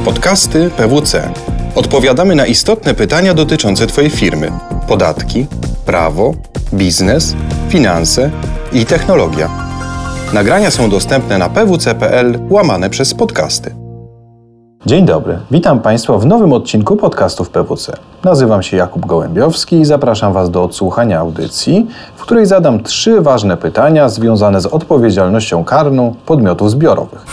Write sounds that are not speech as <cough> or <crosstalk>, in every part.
Podcasty PWC. Odpowiadamy na istotne pytania dotyczące Twojej firmy: podatki, prawo, biznes, finanse i technologia. Nagrania są dostępne na pwc.pl łamane przez podcasty. Dzień dobry, witam Państwa w nowym odcinku podcastów PWC. Nazywam się Jakub Gołębiowski i zapraszam Was do odsłuchania audycji, w której zadam trzy ważne pytania związane z odpowiedzialnością karną podmiotów zbiorowych.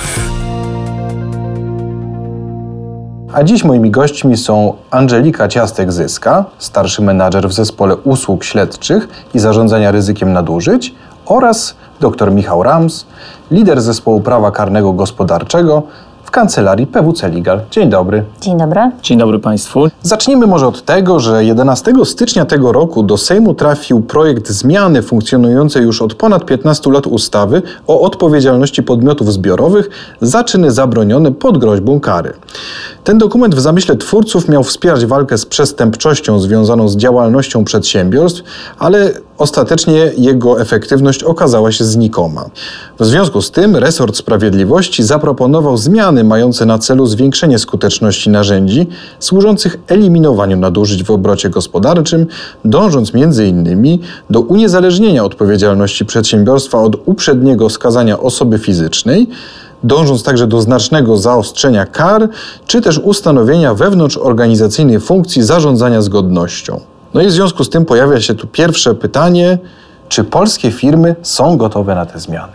A dziś moimi gośćmi są Angelika Ciastek-Zyska, starszy menadżer w zespole usług śledczych i zarządzania ryzykiem nadużyć oraz dr Michał Rams, lider zespołu prawa karnego gospodarczego w kancelarii PWC Legal. Dzień dobry. Dzień dobry. Dzień dobry Państwu. Zacznijmy może od tego, że 11 stycznia tego roku do Sejmu trafił projekt zmiany funkcjonującej już od ponad 15 lat ustawy o odpowiedzialności podmiotów zbiorowych za czyny zabronione pod groźbą kary. Ten dokument w zamyśle twórców miał wspierać walkę z przestępczością związaną z działalnością przedsiębiorstw, ale ostatecznie jego efektywność okazała się znikoma. W związku z tym resort sprawiedliwości zaproponował zmiany mające na celu zwiększenie skuteczności narzędzi służących eliminowaniu nadużyć w obrocie gospodarczym, dążąc m.in. do uniezależnienia odpowiedzialności przedsiębiorstwa od uprzedniego skazania osoby fizycznej, dążąc także do znacznego zaostrzenia kar, czy też ustanowienia wewnątrzorganizacyjnej funkcji zarządzania zgodnością. No i w związku z tym pojawia się tu pierwsze pytanie, czy polskie firmy są gotowe na te zmiany?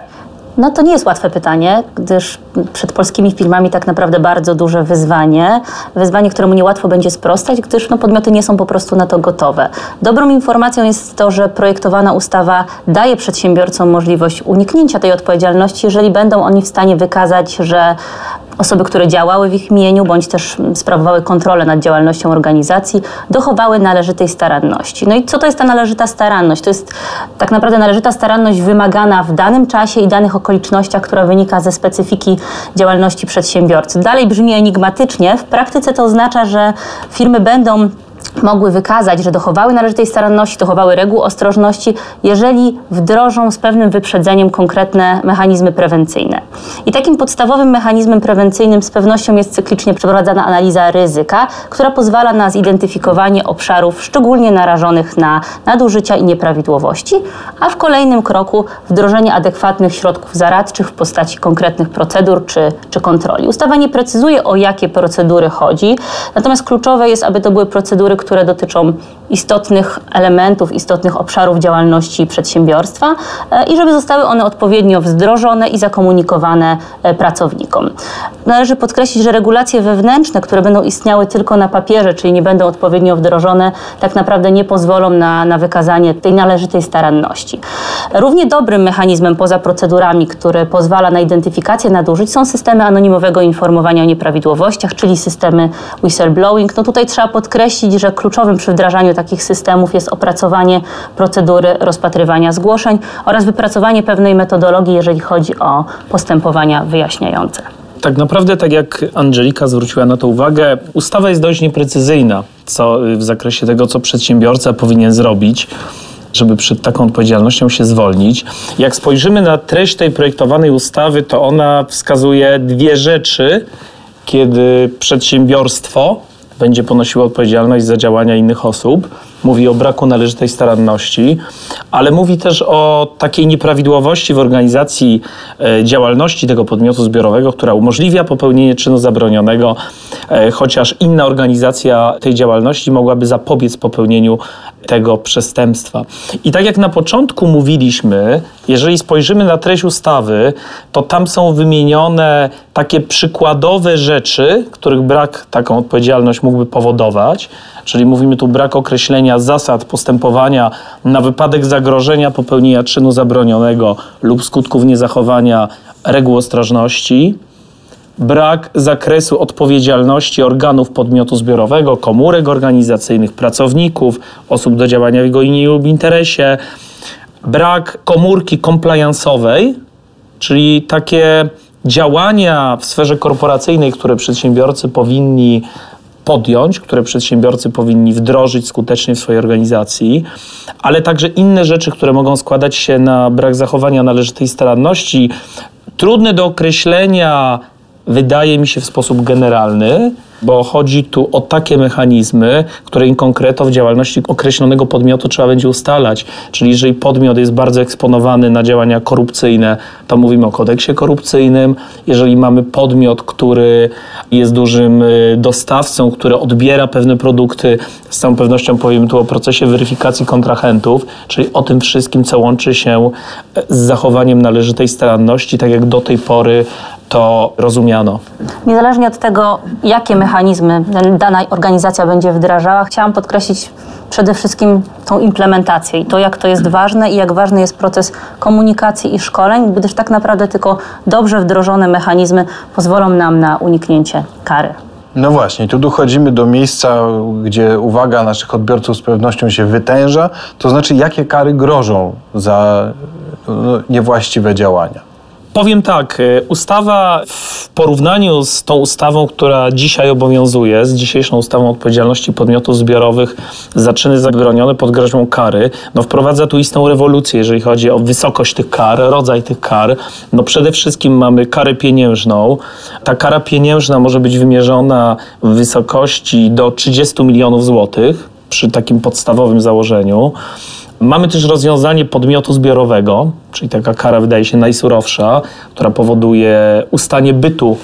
No to nie jest łatwe pytanie, gdyż przed polskimi firmami tak naprawdę bardzo duże wyzwanie. Wyzwanie, któremu niełatwo będzie sprostać, gdyż no, podmioty nie są po prostu na to gotowe. Dobrą informacją jest to, że projektowana ustawa daje przedsiębiorcom możliwość uniknięcia tej odpowiedzialności, jeżeli będą oni w stanie wykazać, że osoby, które działały w ich imieniu, bądź też sprawowały kontrolę nad działalnością organizacji, dochowały należytej staranności. No i co to jest ta należyta staranność? To jest tak naprawdę należyta staranność wymagana w danym czasie i danych okolicznościach, która wynika ze specyfiki działalności przedsiębiorcy. Dalej brzmi enigmatycznie, w praktyce to oznacza, że firmy będą mogły wykazać, że dochowały należytej staranności, dochowały reguł ostrożności, jeżeli wdrożą z pewnym wyprzedzeniem konkretne mechanizmy prewencyjne. I takim podstawowym mechanizmem prewencyjnym z pewnością jest cyklicznie przeprowadzana analiza ryzyka, która pozwala na zidentyfikowanie obszarów szczególnie narażonych na nadużycia i nieprawidłowości, a w kolejnym kroku wdrożenie adekwatnych środków zaradczych w postaci konkretnych procedur czy, czy kontroli. Ustawa nie precyzuje, o jakie procedury chodzi, natomiast kluczowe jest, aby to były procedury, które dotyczą istotnych elementów, istotnych obszarów działalności przedsiębiorstwa e, i żeby zostały one odpowiednio wdrożone i zakomunikowane e, pracownikom. Należy podkreślić, że regulacje wewnętrzne, które będą istniały tylko na papierze, czyli nie będą odpowiednio wdrożone, tak naprawdę nie pozwolą na, na wykazanie tej należytej staranności. Równie dobrym mechanizmem poza procedurami, który pozwala na identyfikację nadużyć, są systemy anonimowego informowania o nieprawidłowościach, czyli systemy whistleblowing. No tutaj trzeba podkreślić, że kluczowym przy wdrażaniu takich systemów jest opracowanie procedury rozpatrywania zgłoszeń oraz wypracowanie pewnej metodologii, jeżeli chodzi o postępowania wyjaśniające. Tak naprawdę, tak jak Angelika zwróciła na to uwagę, ustawa jest dość nieprecyzyjna co, w zakresie tego, co przedsiębiorca powinien zrobić żeby przed taką odpowiedzialnością się zwolnić. Jak spojrzymy na treść tej projektowanej ustawy, to ona wskazuje dwie rzeczy, kiedy przedsiębiorstwo będzie ponosiło odpowiedzialność za działania innych osób. Mówi o braku należytej staranności, ale mówi też o takiej nieprawidłowości w organizacji e, działalności tego podmiotu zbiorowego, która umożliwia popełnienie czynu zabronionego, e, chociaż inna organizacja tej działalności mogłaby zapobiec popełnieniu tego przestępstwa. I tak jak na początku mówiliśmy, jeżeli spojrzymy na treść ustawy, to tam są wymienione takie przykładowe rzeczy, których brak taką odpowiedzialność mógłby powodować. Czyli mówimy tu brak określenia zasad postępowania na wypadek zagrożenia popełnienia czynu zabronionego lub skutków niezachowania reguł ostrożności brak zakresu odpowiedzialności organów podmiotu zbiorowego, komórek organizacyjnych, pracowników, osób do działania w jego imieniu lub interesie, brak komórki compliance'owej, czyli takie działania w sferze korporacyjnej, które przedsiębiorcy powinni podjąć, które przedsiębiorcy powinni wdrożyć skutecznie w swojej organizacji, ale także inne rzeczy, które mogą składać się na brak zachowania należytej staranności, trudne do określenia wydaje mi się w sposób generalny, bo chodzi tu o takie mechanizmy, które in concreto w działalności określonego podmiotu trzeba będzie ustalać. Czyli jeżeli podmiot jest bardzo eksponowany na działania korupcyjne, to mówimy o kodeksie korupcyjnym. Jeżeli mamy podmiot, który jest dużym y, dostawcą, który odbiera pewne produkty, z całą pewnością powiem tu o procesie weryfikacji kontrahentów, czyli o tym wszystkim, co łączy się z zachowaniem należytej staranności, tak jak do tej pory to rozumiano. Niezależnie od tego, jakie mechanizmy dana organizacja będzie wdrażała, chciałam podkreślić przede wszystkim tą implementację i to, jak to jest ważne i jak ważny jest proces komunikacji i szkoleń, gdyż tak naprawdę tylko dobrze wdrożone mechanizmy pozwolą nam na uniknięcie kary. No właśnie, tu dochodzimy do miejsca, gdzie uwaga naszych odbiorców z pewnością się wytęża, to znaczy jakie kary grożą za no, niewłaściwe działania. Powiem tak, e, ustawa w porównaniu z tą ustawą, która dzisiaj obowiązuje, z dzisiejszą ustawą odpowiedzialności podmiotów zbiorowych za czyny zabronione pod groźbą kary, no wprowadza tu istną rewolucję, jeżeli chodzi o wysokość tych kar, rodzaj tych kar. No przede wszystkim mamy karę pieniężną. Ta kara pieniężna może być wymierzona w wysokości do 30 milionów złotych przy takim podstawowym założeniu. Mamy też rozwiązanie podmiotu zbiorowego, czyli taka kara wydaje się najsurowsza, która powoduje ustanie bytu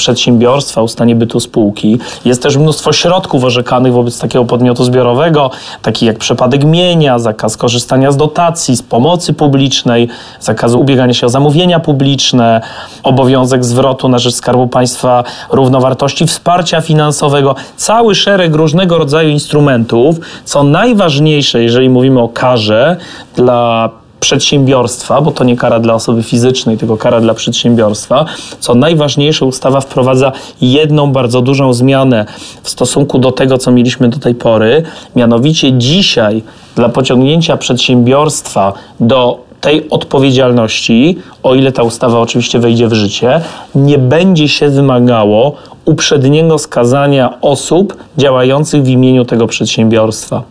przedsiębiorstwa, ustanie bytu spółki. Jest też mnóstwo środków orzekanych wobec takiego podmiotu zbiorowego, takich jak przepadek mienia, zakaz korzystania z dotacji, z pomocy publicznej, zakaz ubiegania się o zamówienia publiczne, obowiązek zwrotu na rzecz Skarbu Państwa równowartości wsparcia finansowego, cały szereg różnego rodzaju instrumentów. Co najważniejsze, jeżeli mówimy o karze dla przedsiębiorstwa, bo to nie kara dla osoby fizycznej, tylko kara dla przedsiębiorstwa. Co najważniejsze, ustawa wprowadza jedną bardzo dużą zmianę w stosunku do tego, co mieliśmy do tej pory. Mianowicie dzisiaj dla pociągnięcia przedsiębiorstwa do tej odpowiedzialności, o ile ta ustawa oczywiście wejdzie w życie, nie będzie się wymagało uprzedniego skazania osób działających w imieniu tego przedsiębiorstwa.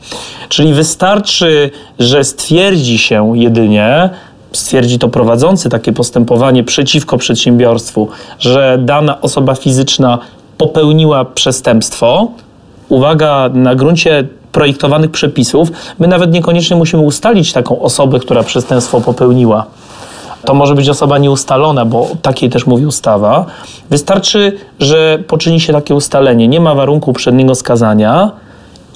Czyli wystarczy, że stwierdzi się jedynie, stwierdzi to prowadzący takie postępowanie przeciwko przedsiębiorstwu, że dana osoba fizyczna popełniła przestępstwo. Uwaga, na gruncie projektowanych przepisów, my nawet niekoniecznie musimy ustalić taką osobę, która przestępstwo popełniła. To może być osoba nieustalona, bo takiej też mówi ustawa. Wystarczy, że poczyni się takie ustalenie, nie ma warunku uprzedniego skazania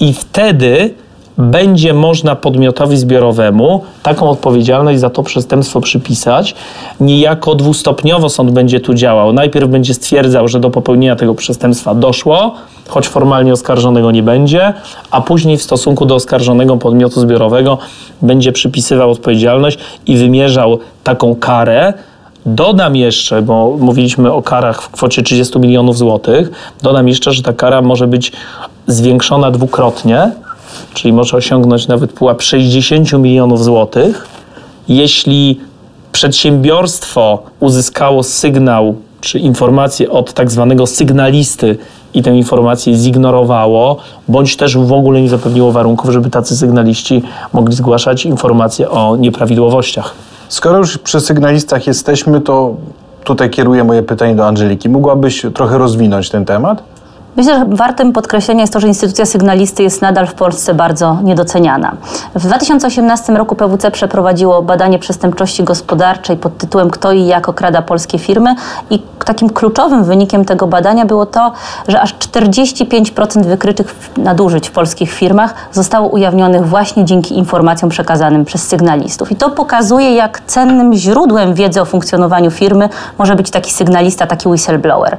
i wtedy będzie można podmiotowi zbiorowemu taką odpowiedzialność za to przestępstwo przypisać. Niejako dwustopniowo sąd będzie tu działał. Najpierw będzie stwierdzał, że do popełnienia tego przestępstwa doszło, choć formalnie oskarżonego nie będzie, a później w stosunku do oskarżonego podmiotu zbiorowego będzie przypisywał odpowiedzialność i wymierzał taką karę. Dodam jeszcze, bo mówiliśmy o karach w kwocie 30 milionów złotych, dodam jeszcze, że ta kara może być zwiększona dwukrotnie czyli może osiągnąć nawet pułap 60 milionów złotych, jeśli przedsiębiorstwo uzyskało sygnał czy informację od tak zwanego sygnalisty i tę informację zignorowało, bądź też w ogóle nie zapewniło warunków, żeby tacy sygnaliści mogli zgłaszać informacje o nieprawidłowościach. Skoro już przy sygnalistach jesteśmy, to tutaj kieruję moje pytanie do Angeliki. Mogłabyś trochę rozwinąć ten temat? Myślę, że wartym podkreślenia jest to, że instytucja sygnalisty jest nadal w Polsce bardzo niedoceniana. W 2018 roku PWC przeprowadziło badanie przestępczości gospodarczej pod tytułem Kto i jak okrada polskie firmy i takim kluczowym wynikiem tego badania było to, że aż 45% wykrytych nadużyć w polskich firmach zostało ujawnionych właśnie dzięki informacjom przekazanym przez sygnalistów. I to pokazuje, jak cennym źródłem wiedzy o funkcjonowaniu firmy może być taki sygnalista, taki whistleblower.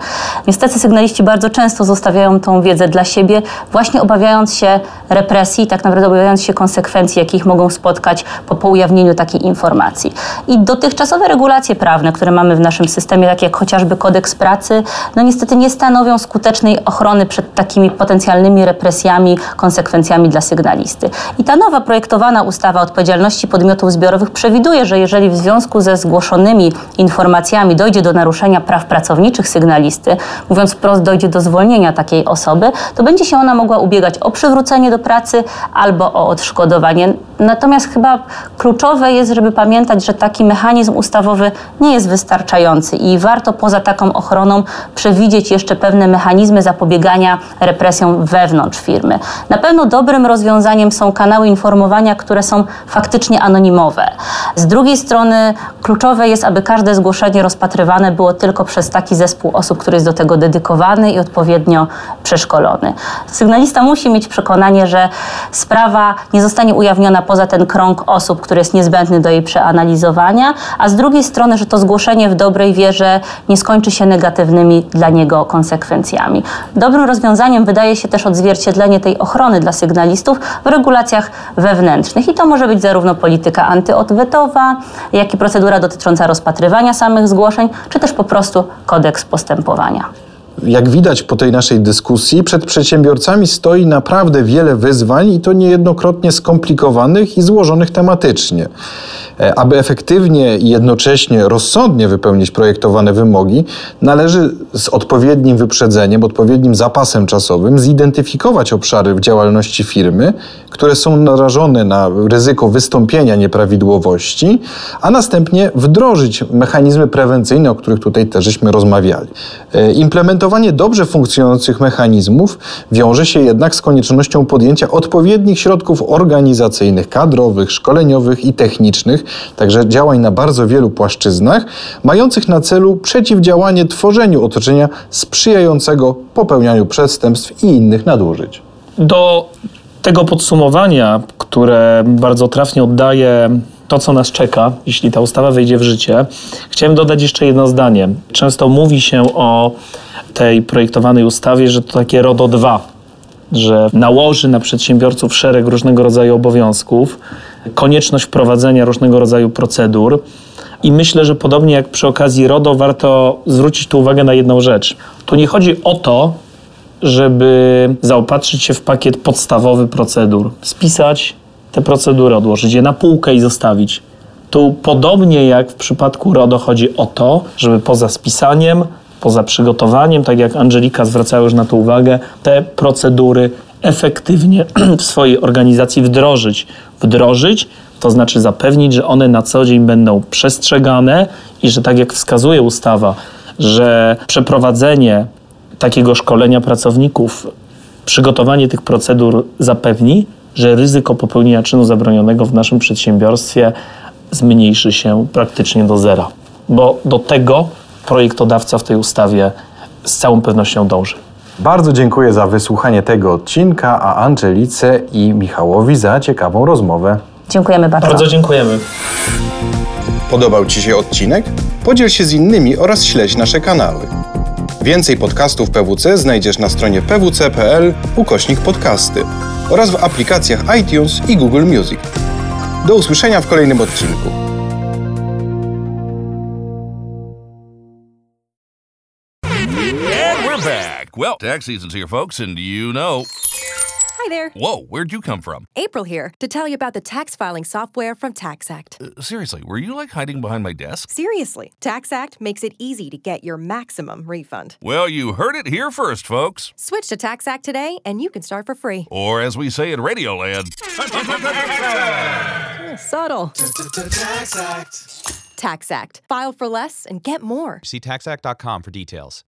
Niestety sygnaliści bardzo często zostają zostawiają tą wiedzę dla siebie, właśnie obawiając się represji, tak naprawdę obawiając się konsekwencji, jakich mogą spotkać po, po ujawnieniu takiej informacji. I dotychczasowe regulacje prawne, które mamy w naszym systemie, takie jak chociażby kodeks pracy, no niestety nie stanowią skutecznej ochrony przed takimi potencjalnymi represjami, konsekwencjami dla sygnalisty. I ta nowa projektowana ustawa o odpowiedzialności podmiotów zbiorowych przewiduje, że jeżeli w związku ze zgłoszonymi informacjami dojdzie do naruszenia praw pracowniczych sygnalisty, mówiąc wprost, dojdzie do zwolnienia takiej osoby, to będzie się ona mogła ubiegać o przywrócenie do pracy albo o odszkodowanie Natomiast chyba kluczowe jest, żeby pamiętać, że taki mechanizm ustawowy nie jest wystarczający i warto poza taką ochroną przewidzieć jeszcze pewne mechanizmy zapobiegania represjom wewnątrz firmy. Na pewno dobrym rozwiązaniem są kanały informowania, które są faktycznie anonimowe. Z drugiej strony kluczowe jest, aby każde zgłoszenie rozpatrywane było tylko przez taki zespół osób, który jest do tego dedykowany i odpowiednio przeszkolony. Sygnalista musi mieć przekonanie, że sprawa nie zostanie ujawniona poza ten krąg osób, który jest niezbędny do jej przeanalizowania, a z drugiej strony, że to zgłoszenie w dobrej wierze nie skończy się negatywnymi dla niego konsekwencjami. Dobrym rozwiązaniem wydaje się też odzwierciedlenie tej ochrony dla sygnalistów w regulacjach wewnętrznych i to może być zarówno polityka antyodwetowa, jak i procedura dotycząca rozpatrywania samych zgłoszeń, czy też po prostu kodeks postępowania. Jak widać po tej naszej dyskusji, przed przedsiębiorcami stoi naprawdę wiele wyzwań i to niejednokrotnie skomplikowanych i złożonych tematycznie. E, aby efektywnie i jednocześnie rozsądnie wypełnić projektowane wymogi, należy z odpowiednim wyprzedzeniem, odpowiednim zapasem czasowym zidentyfikować obszary w działalności firmy, które są narażone na ryzyko wystąpienia nieprawidłowości, a następnie wdrożyć mechanizmy prewencyjne, o których tutaj też żeśmy rozmawiali. E, implementowanie dobrze funkcjonujących mechanizmów wiąże się jednak z koniecznością podjęcia odpowiednich środków organizacyjnych, kadrowych, szkoleniowych i technicznych, także działań na bardzo wielu płaszczyznach, mających na celu przeciwdziałanie tworzeniu otoczenia sprzyjającego popełnianiu przestępstw i innych nadużyć. Do tego podsumowania, które bardzo trafnie oddaje to, co nas czeka, jeśli ta ustawa wejdzie w życie, chciałem dodać jeszcze jedno zdanie. Często mówi się o tej projektowanej ustawie, że to takie RODO 2, że nałoży na przedsiębiorców szereg różnego rodzaju obowiązków, konieczność wprowadzenia różnego rodzaju procedur. I myślę, że podobnie jak przy okazji RODO, warto zwrócić tu uwagę na jedną rzecz. Tu nie chodzi o to, żeby zaopatrzyć się w pakiet podstawowy procedur, spisać te procedury, odłożyć je na półkę i zostawić. Tu podobnie jak w przypadku RODO chodzi o to, żeby poza spisaniem, poza przygotowaniem, tak jak Angelika zwracała już na to uwagę, te procedury efektywnie <clears throat> w swojej organizacji wdrożyć. Wdrożyć to znaczy zapewnić, że one na co dzień będą przestrzegane i że tak jak wskazuje ustawa, że przeprowadzenie takiego szkolenia pracowników, przygotowanie tych procedur zapewni, że ryzyko popełnienia czynu zabronionego w naszym przedsiębiorstwie zmniejszy się praktycznie do zera. Bo do tego projektodawca w tej ustawie z całą pewnością dąży. Bardzo dziękuję za wysłuchanie tego odcinka, a Angelice i Michałowi za ciekawą rozmowę. Dziękujemy bardzo. Bardzo dziękujemy. Podobał Ci się odcinek? Podziel się z innymi oraz śledź nasze kanały. Więcej podcastów PWC znajdziesz na stronie pwc.pl ukośnik podcasty oraz w aplikacjach iTunes i Google Music. Do usłyszenia w kolejnym odcinku. Back. Well, tax season's here, folks, and you know. Hi there. Whoa, where'd you come from? April here to tell you about the tax filing software from TaxAct. Uh, seriously, were you like hiding behind my desk? Seriously, TaxAct makes it easy to get your maximum refund. Well, you heard it here first, folks. Switch to TaxAct today and you can start for free. Or as we say in Radioland, <laughs> Subtle. TaxAct. File for less and get more. See taxact.com for details.